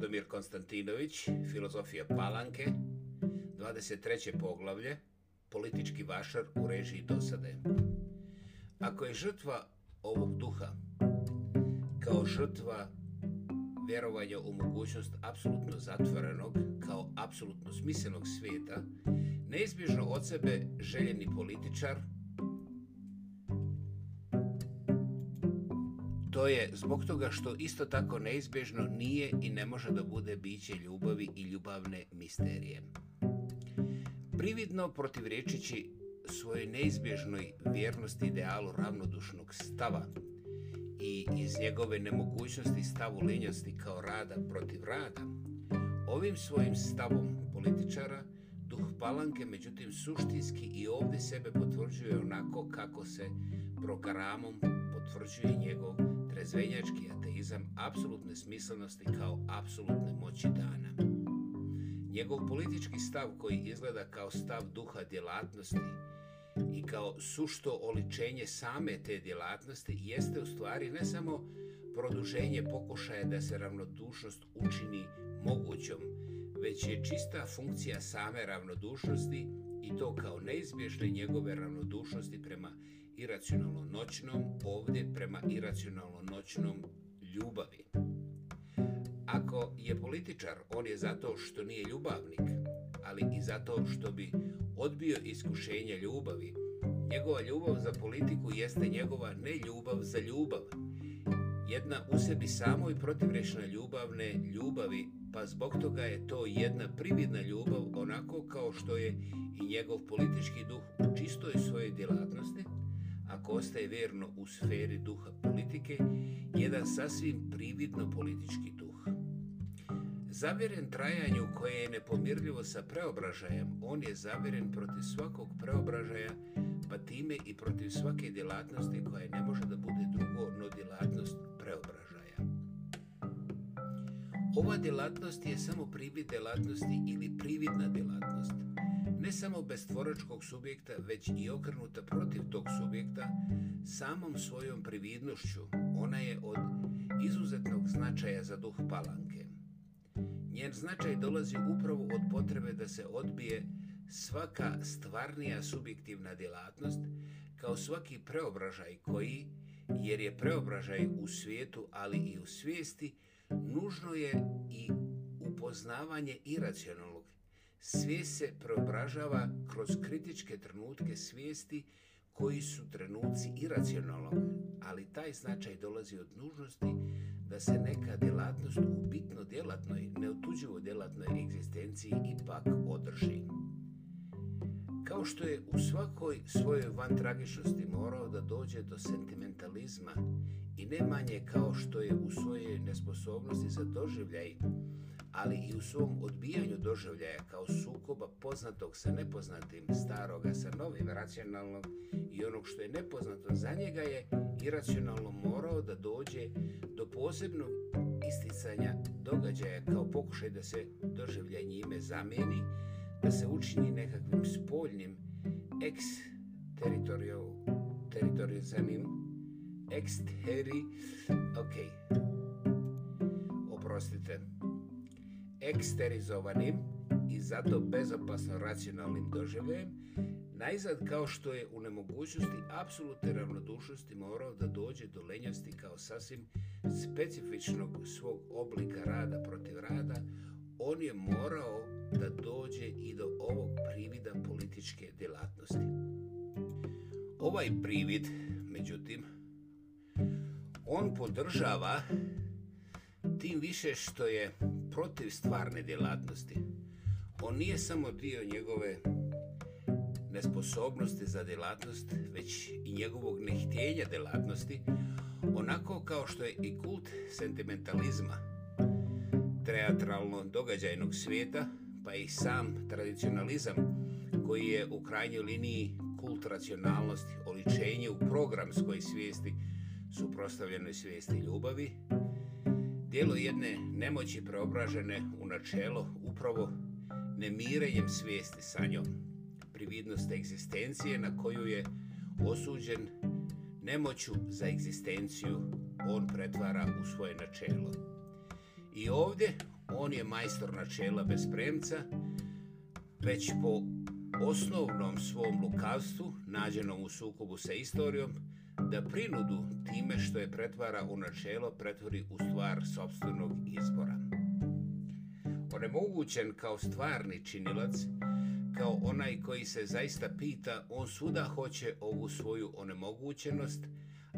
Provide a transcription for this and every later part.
Radomir Konstantinović, Filozofija Palanke, 23. poglavlje, Politički vašar u režiji dosade. Ako je žrtva ovog duha, kao žrtva vjerovanja u mogućnost apsolutno zatvorenog, kao apsolutno smislenog svijeta, neizbježno od sebe željeni političar, To je zbog toga što isto tako neizbježno nije i ne može da bude biće ljubavi i ljubavne misterije. Prividno protivrečići svojoj neizbježnoj vjernosti idealu ravnodušnog stava i iz njegove nemogućnosti stavu lenjosti kao rada protiv rada, ovim svojim stavom političara duh palanke međutim suštinski i ovdje sebe potvrđuje onako kako se programom potvrđuje njegov trezvenjački ateizam apsolutne smislenosti kao apsolutne moći dana. Njegov politički stav koji izgleda kao stav duha djelatnosti i kao sušto oličenje same te djelatnosti jeste u stvari ne samo produženje pokušaja da se ravnodušnost učini mogućom, već je čista funkcija same ravnodušnosti i to kao neizbježne njegove ravnodušnosti prema iracionalno noćnom, ovdje prema iracionalno noćnom ljubavi. Ako je političar, on je zato što nije ljubavnik, ali i zato što bi odbio iskušenje ljubavi. Njegova ljubav za politiku jeste njegova ne ljubav za ljubav. Jedna u sebi samoj i protivrešna ljubavne ljubavi, pa zbog toga je to jedna prividna ljubav onako kao što je i njegov politički duh ako ostaje verno u sferi duha politike, jedan sasvim prividno politički duh. Zavjeren trajanju koje je nepomirljivo sa preobražajem, on je zavjeren protiv svakog preobražaja, pa time i protiv svake djelatnosti koja ne može da bude drugo no djelatnost preobražaja. Ova djelatnost je samo privid djelatnosti ili prividna djelatnost – ne samo bez tvoračkog subjekta, već i okrenuta protiv tog subjekta, samom svojom prividnošću, ona je od izuzetnog značaja za duh palanke. Njen značaj dolazi upravo od potrebe da se odbije svaka stvarnija subjektivna djelatnost, kao svaki preobražaj koji, jer je preobražaj u svijetu, ali i u svijesti, nužno je i upoznavanje iracionalnog Svijest se preobražava kroz kritičke trenutke svijesti koji su trenuci iracionalnog, ali taj značaj dolazi od nužnosti da se neka djelatnost u bitno djelatnoj, neotuđivo djelatnoj egzistenciji ipak održi. Kao što je u svakoj svojoj van tragičnosti morao da dođe do sentimentalizma i ne manje kao što je u svojoj nesposobnosti za doživljaj ali i u svom odbijanju doživljaja kao sukoba poznatog sa nepoznatim, staroga sa novim, racionalnog i onog što je nepoznato za njega je iracionalno morao da dođe do posebnog isticanja događaja kao pokušaj da se doživljaj njime zamijeni, da se učini nekakvim spoljnim ex teritorijalnim ex teri ok oprostite eksterizovanim i zato bezopasno racionalnim doživljajem, najzad kao što je u nemogućnosti apsolutne ravnodušnosti morao da dođe do lenjosti kao sasvim specifičnog svog oblika rada protiv rada, on je morao da dođe i do ovog privida političke djelatnosti. Ovaj privid, međutim, on podržava tim više što je protiv stvarne djelatnosti. On nije samo dio njegove nesposobnosti za djelatnost, već i njegovog nehtjenja djelatnosti, onako kao što je i kult sentimentalizma, teatralno događajnog svijeta, pa i sam tradicionalizam koji je u krajnjoj liniji kult racionalnosti, oličenje u programskoj svijesti suprostavljenoj svijesti ljubavi, Dijelo jedne nemoći preobražene u načelo upravo nemirenjem svijesti sa njom, prividnost egzistencije na koju je osuđen nemoću za egzistenciju on pretvara u svoje načelo. I ovdje on je majstor načela bez premca, već po osnovnom svom lukavstvu, nađenom u sukobu sa istorijom, da prinudu time što je pretvara u načelo pretvori u stvar sobstvenog izbora. Onemogućen kao stvarni činilac, kao onaj koji se zaista pita, on svuda hoće ovu svoju onemogućenost,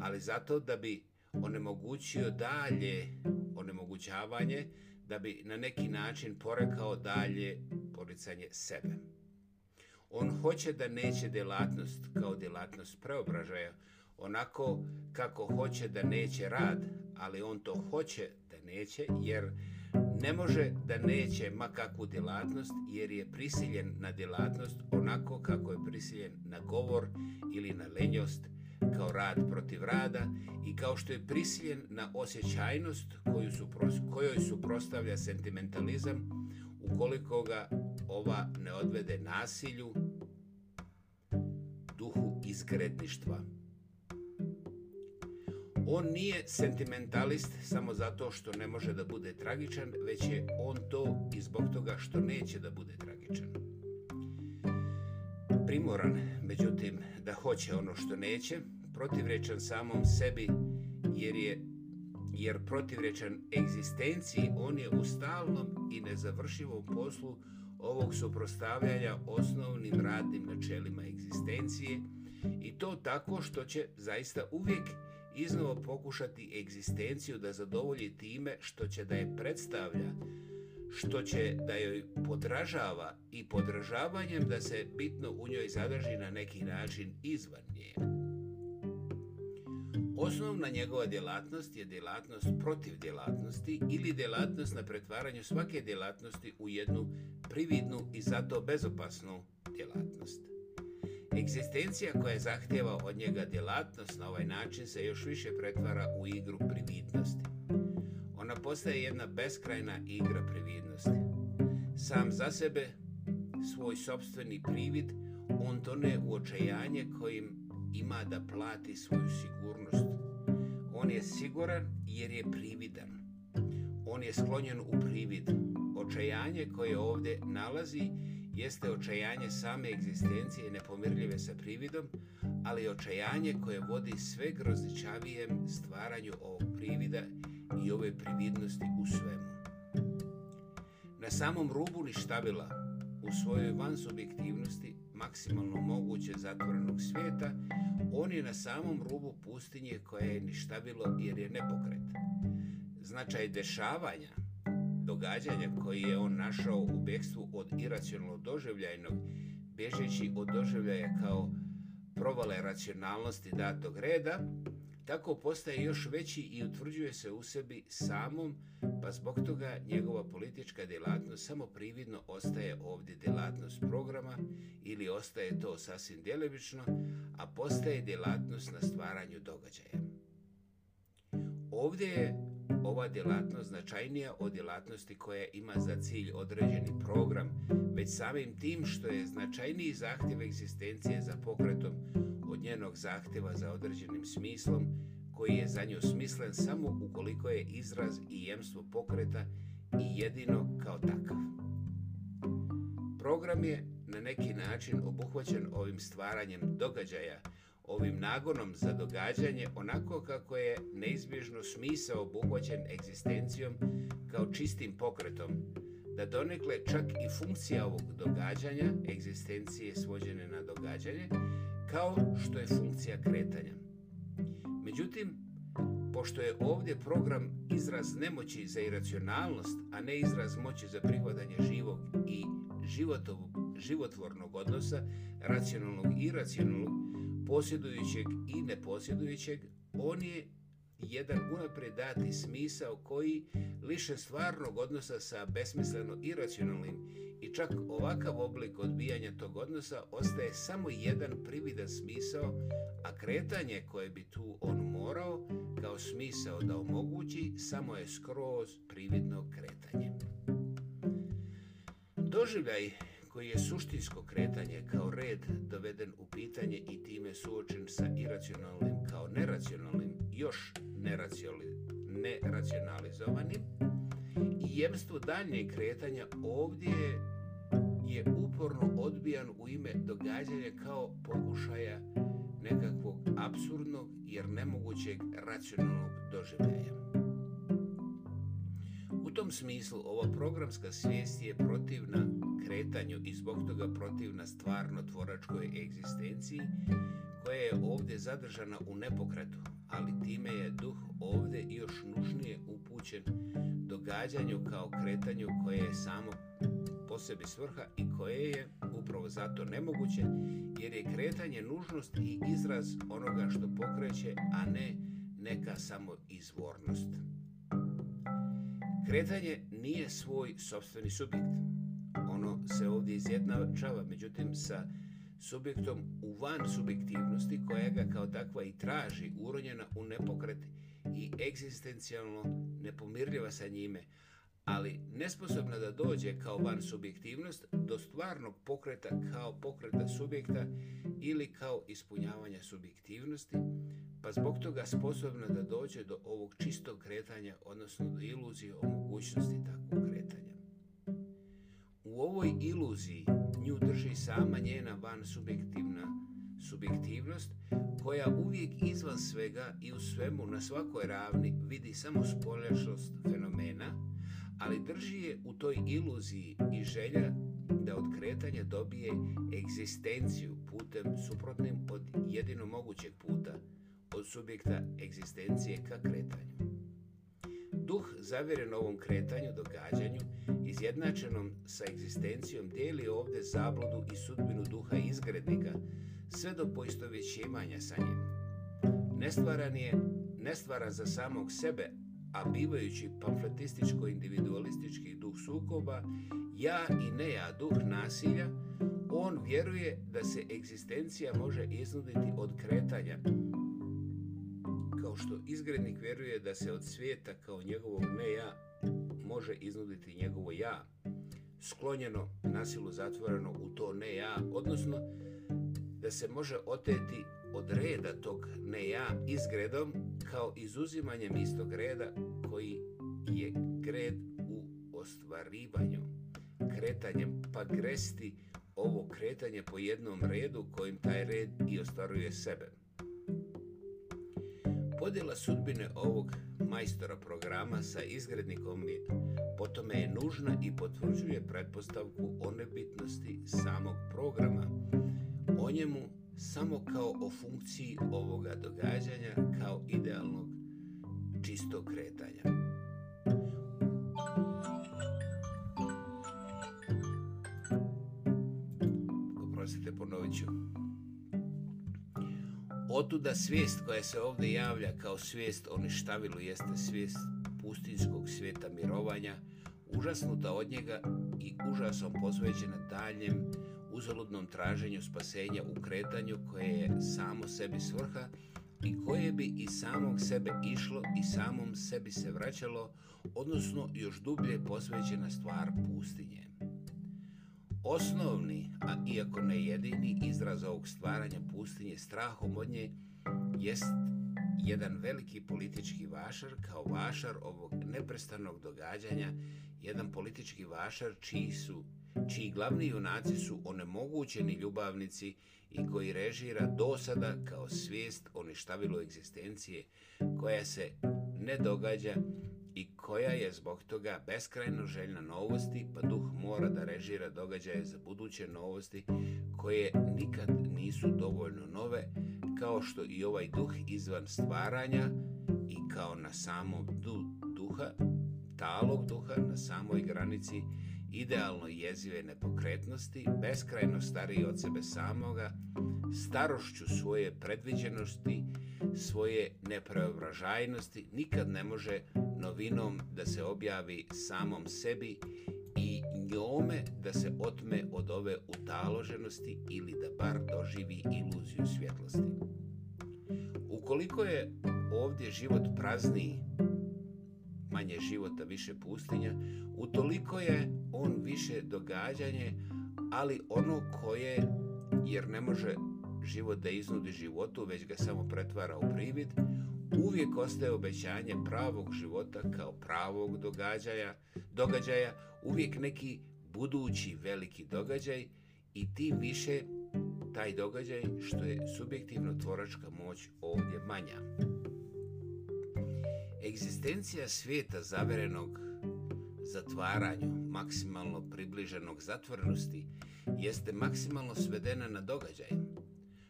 ali zato da bi onemogućio dalje onemogućavanje, da bi na neki način porekao dalje poricanje sebe. On hoće da neće delatnost kao delatnost preobražaja, onako kako hoće da neće rad, ali on to hoće da neće, jer ne može da neće ma kakvu delatnost, jer je prisiljen na delatnost onako kako je prisiljen na govor ili na lenjost, kao rad protiv rada i kao što je prisiljen na osjećajnost koju su, kojoj suprostavlja sentimentalizam, ukoliko ga ova ne odvede nasilju, duhu izgredništva. On nije sentimentalist samo zato što ne može da bude tragičan, već je on to i zbog toga što neće da bude tragičan. Primoran, međutim, da hoće ono što neće, protivrečan samom sebi, jer je jer protivrečan egzistenciji, on je u stalnom i nezavršivom poslu ovog suprostavljanja osnovnim radnim načelima egzistencije i to tako što će zaista uvijek iznova pokušati egzistenciju da zadovolji time što će da je predstavlja, što će da joj podražava i podražavanjem da se bitno u njoj zadrži na neki način izvan nje. Osnovna njegova djelatnost je djelatnost protiv djelatnosti ili djelatnost na pretvaranju svake djelatnosti u jednu prividnu i zato bezopasnu djelatnost. Egzistencija koja zahtjeva od njega djelatnost na ovaj način se još više pretvara u igru prividnosti. Ona postaje jedna beskrajna igra prividnosti. Sam za sebe, svoj sobstveni privid, on tone u očajanje kojim ima da plati svoju sigurnost. On je siguran jer je prividan. On je sklonjen u privid. Očajanje koje ovdje nalazi jeste očajanje same egzistencije nepomirljive sa prividom, ali očajanje koje vodi sve grozničavijem stvaranju ovog privida i ove prividnosti u svemu. Na samom rubu ništavila, u svojoj vansubjektivnosti, maksimalno moguće zatvorenog svijeta, on je na samom rubu pustinje koje je ništavilo jer je nepokret. Značaj dešavanja, događanja koji je on našao u bekstvu od iracionalno doživljajnog, bežeći od doživljaja kao provale racionalnosti datog reda, tako postaje još veći i utvrđuje se u sebi samom, pa zbog toga njegova politička djelatnost samo prividno ostaje ovdje djelatnost programa ili ostaje to sasvim djelevično, a postaje djelatnost na stvaranju događaja. Ovdje je ova djelatnost značajnija od djelatnosti koja ima za cilj određeni program, već samim tim što je značajniji zahtjev egzistencije za pokretom od njenog zahtjeva za određenim smislom, koji je za nju smislen samo ukoliko je izraz i jemstvo pokreta i jedino kao takav. Program je na neki način obuhvaćen ovim stvaranjem događaja, ovim nagonom za događanje onako kako je neizbježno smisao obuhvaćen egzistencijom kao čistim pokretom, da donekle čak i funkcija ovog događanja, egzistencije svođene na događanje, kao što je funkcija kretanja. Međutim, pošto je ovdje program izraz nemoći za iracionalnost, a ne izraz moći za prihvatanje živog i životov, životvornog odnosa, racionalnog i iracionalnog, posjedujućeg i neposjedujućeg, on je jedan unapred dati smisao koji liše stvarnog odnosa sa besmisleno iracionalnim i čak ovakav oblik odbijanja tog odnosa ostaje samo jedan prividan smisao, a kretanje koje bi tu on morao kao smisao da omogući samo je skroz prividno kretanje. Doživljaj koji je suštinsko kretanje kao red doveden u pitanje i time suočen sa iracionalnim kao neracionalnim, još neracionalizovanim, i jemstvo daljnjeg kretanja ovdje je uporno odbijan u ime događanja kao pokušaja nekakvog absurdnog jer nemogućeg racionalnog doživljaja. Tom smislu ova programska svijest je protivna kretanju i zbog toga protivna stvarno tvoračkoj egzistenciji koja je ovdje zadržana u nepokretu, ali time je duh ovdje još nužnije upućen događanju kao kretanju koje je samo po sebi svrha i koje je upravo zato nemoguće, jer je kretanje nužnost i izraz onoga što pokreće, a ne neka samo izvornost. Kretanje nije svoj sobstveni subjekt. Ono se ovdje izjednačava, međutim, sa subjektom u van subjektivnosti koja ga kao takva i traži, uronjena u nepokret i egzistencijalno nepomirljiva sa njime, ali nesposobna da dođe kao van subjektivnost do stvarnog pokreta kao pokreta subjekta ili kao ispunjavanja subjektivnosti, pa zbog toga sposobna da dođe do ovog čistog kretanja, odnosno do iluzije o mogućnosti takvog kretanja. U ovoj iluziji nju drži sama njena van subjektivna subjektivnost, koja uvijek izvan svega i u svemu na svakoj ravni vidi samo spolješnost fenomena, ali drži je u toj iluziji i želja da od kretanja dobije egzistenciju putem suprotnim od jedino mogućeg puta od subjekta egzistencije ka kretanju. Duh zavjeren ovom kretanju, događanju, izjednačenom sa egzistencijom, dijeli ovdje zabludu i sudbinu duha izgrednika, sve do poistovjećivanja sa njim. Nestvaran je, nestvaran za samog sebe, a bivajući pamfletističko-individualistički duh sukoba, ja i ne ja duh nasilja, on vjeruje da se egzistencija može iznuditi od kretanja, kao što izgrednik vjeruje da se od svijeta kao njegovog ne ja može iznuditi njegovo ja, sklonjeno, nasilu zatvoreno u to ne ja, odnosno da se može oteti od reda tog ne ja izgredom kao izuzimanjem istog reda koji je gred u ostvarivanju, kretanjem pa gresti ovo kretanje po jednom redu kojim taj red i ostvaruje sebe. Podjela sudbine ovog majstora programa sa izgrednikom je potom je nužna i potvrđuje pretpostavku o nebitnosti samog programa. O njemu samo kao o funkciji ovoga događanja kao idealnog čistog kretanja. Oprostite, ponovit ću. Otuda svijest koja se ovdje javlja kao svijest o ništavilu jeste svijest pustinskog svijeta mirovanja, užasnuta od njega i užasom posvećena daljem uzaludnom traženju spasenja u kretanju koje je samo sebi svrha i koje bi i samog sebe išlo i samom sebi se vraćalo, odnosno još dublje posvećena stvar pustinje. Osnovni, a iako ne jedini izraz ovog stvaranja pustinje strahom od nje, jest jedan veliki politički vašar kao vašar ovog neprestanog događanja, jedan politički vašar čiji su čiji glavni junaci su onemogućeni ljubavnici i koji režira dosada kao svijest o ništavilu egzistencije koja se ne događa i koja je zbog toga beskrajno željna novosti, pa duh mora da režira događaje za buduće novosti koje nikad nisu dovoljno nove, kao što i ovaj duh izvan stvaranja i kao na samom du duha, talog duha na samoj granici idealno jezive nepokretnosti, beskrajno stariji od sebe samoga, starošću svoje predviđenosti, svoje nepreobražajnosti, nikad ne može novinom da se objavi samom sebi i njome da se otme od ove utaloženosti ili da bar doživi iluziju svjetlosti. Ukoliko je ovdje život prazniji, manje života, više pustinja, utoliko je on više događanje, ali ono koje, jer ne može život da iznudi životu, već ga samo pretvara u privid, uvijek ostaje obećanje pravog života kao pravog događaja, događaja, uvijek neki budući veliki događaj i tim više taj događaj što je subjektivno tvoračka moć ovdje manja. Egzistencija svijeta zaverenog zatvaranju, maksimalno približenog zatvorenosti, jeste maksimalno svedena na događaj.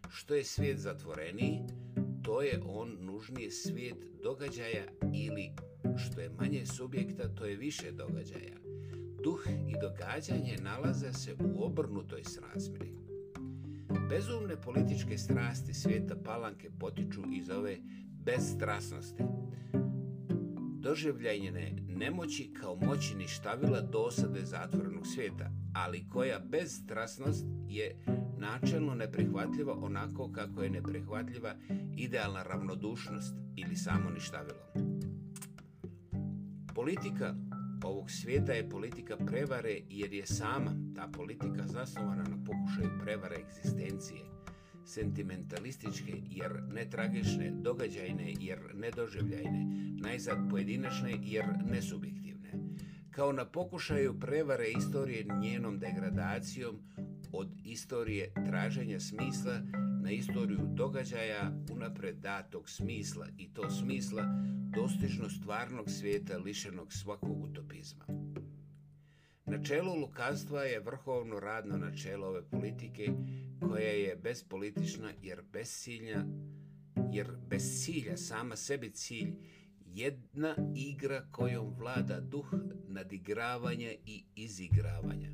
Što je svijet zatvoreniji, to je on nužnije svijet događaja ili što je manje subjekta, to je više događaja. Duh i događanje nalaze se u obrnutoj srazmjeri. Bezumne političke strasti svijeta palanke potiču iz ove bezstrasnosti. Doživljajne nemoći kao moći ništavila dosade zatvorenog svijeta, ali koja bez strasnost je načelno neprihvatljiva onako kako je neprihvatljiva idealna ravnodušnost ili samo ništavilo. Politika ovog svijeta je politika prevare jer je sama ta politika zasnovana na pokušaju prevare egzistencije, sentimentalističke jer netragične, događajne jer nedoživljajne, najzad pojedinačne jer nesubjektivne. Kao na pokušaju prevare istorije njenom degradacijom od istorije traženja smisla na istoriju događaja unapred datog smisla i to smisla dostižno stvarnog svijeta lišenog svakog utopizma. Načelo lukavstva je vrhovno radno načelo ove politike koja je bezpolitična jer bez cilja, jer bez cilja sama sebi cilj jedna igra kojom vlada duh nadigravanja i izigravanja.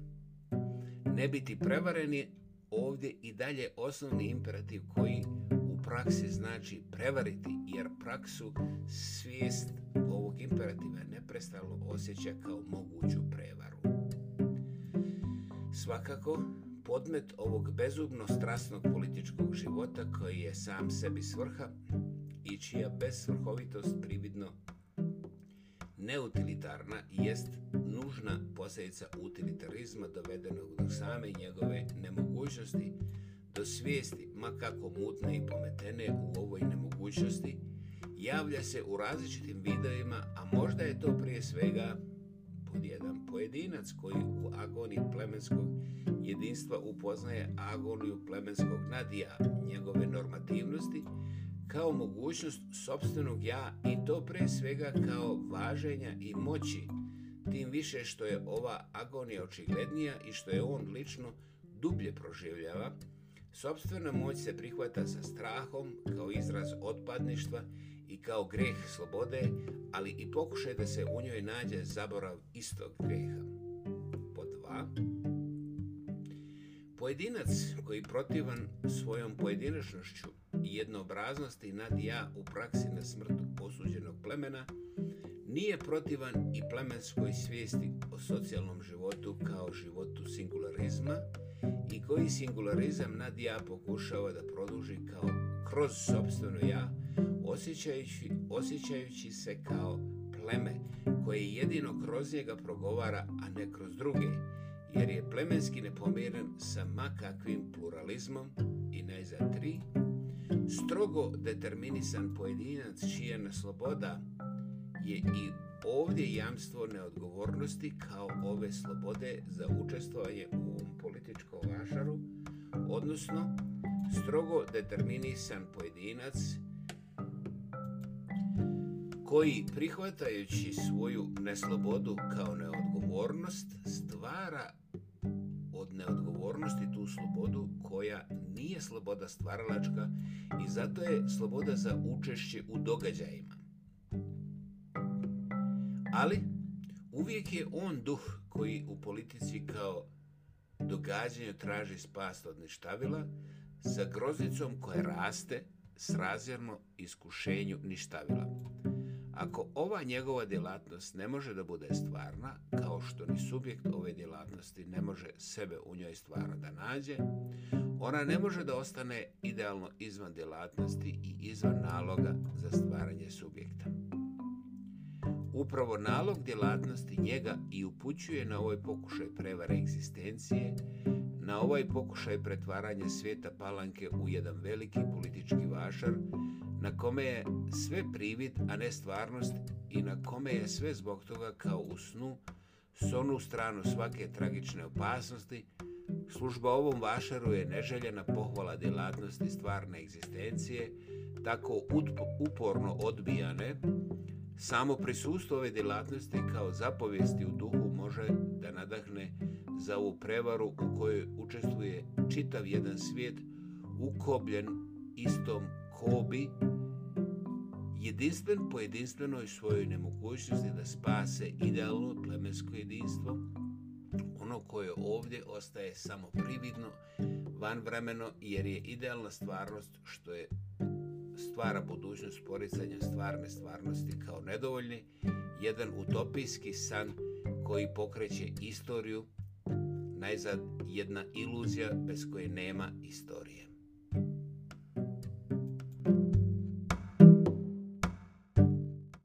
Ne biti prevareni ovdje i dalje osnovni imperativ koji u praksi znači prevariti, jer praksu svijest ovog imperativa neprestalo osjeća kao moguću prevaru. Svakako, podmet ovog bezubno strasnog političkog života koji je sam sebi svrha i čija besvrhovitost prividno neutilitarna jest nužna posljedica utilitarizma dovedenog do same njegove nemogućnosti do svijesti, ma kako mutne i pometene u ovoj nemogućnosti, javlja se u različitim vidovima, a možda je to prije svega jedan. Pojedinac koji u agoniji plemenskog jedinstva upoznaje agoniju plemenskog nadija, njegove normativnosti, kao mogućnost sobstvenog ja i to pre svega kao važenja i moći, tim više što je ova agonija očiglednija i što je on lično dublje proživljava, sobstvena moć se prihvata sa strahom kao izraz otpadništva i kao greh slobode, ali i pokušaj da se u njoj nađe zaborav istog greha. Po dva, pojedinac koji protivan svojom pojedinačnošću i jednoobraznosti nad ja u praksi na smrt posuđenog plemena, nije protivan i plemenskoj svijesti o socijalnom životu kao životu singularizma i koji singularizam nad ja pokušava da produži kao kroz sobstveno ja, osjećajući, osjećajući se kao pleme koje jedino kroz njega progovara, a ne kroz druge, jer je plemenski nepomiren sa makakvim pluralizmom i najzad tri, strogo determinisan pojedinac čija na sloboda je i ovdje jamstvo neodgovornosti kao ove slobode za učestvovanje u ovom političkom vašaru, odnosno strogo determinisan pojedinac koji prihvatajući svoju neslobodu kao neodgovornost stvara od neodgovornosti tu slobodu koja nije sloboda stvaralačka i zato je sloboda za učešće u događajima. Ali uvijek je on duh koji u politici kao događanje traži spas od ništavila sa groznicom koja raste srazjerno iskušenju ništavila. Ako ova njegova djelatnost ne može da bude stvarna, kao što ni subjekt ove djelatnosti ne može sebe u njoj stvarno da nađe, ona ne može da ostane idealno izvan djelatnosti i izvan naloga za stvaranje subjekta. Upravo nalog djelatnosti njega i upućuje na ovaj pokušaj prevare egzistencije, na ovaj pokušaj pretvaranja svijeta palanke u jedan veliki politički vašar, na kome je sve privid, a ne stvarnost i na kome je sve zbog toga kao u snu, s onu stranu svake tragične opasnosti, služba ovom vašaru je neželjena pohvala djelatnosti stvarne egzistencije, tako uporno odbijane, samo prisustvo ove djelatnosti kao zapovijesti u duhu može da nadahne za ovu prevaru u kojoj učestvuje čitav jedan svijet ukobljen istom kobi, jedinstven po jedinstvenoj svojoj nemogućnosti da spase idealno plemensko jedinstvo, ono koje ovdje ostaje samo prividno, vanvremeno, jer je idealna stvarnost što je stvara budućnost poricanja stvarne stvarnosti kao nedovoljni, jedan utopijski san koji pokreće istoriju, najzad jedna iluzija bez koje nema istorije.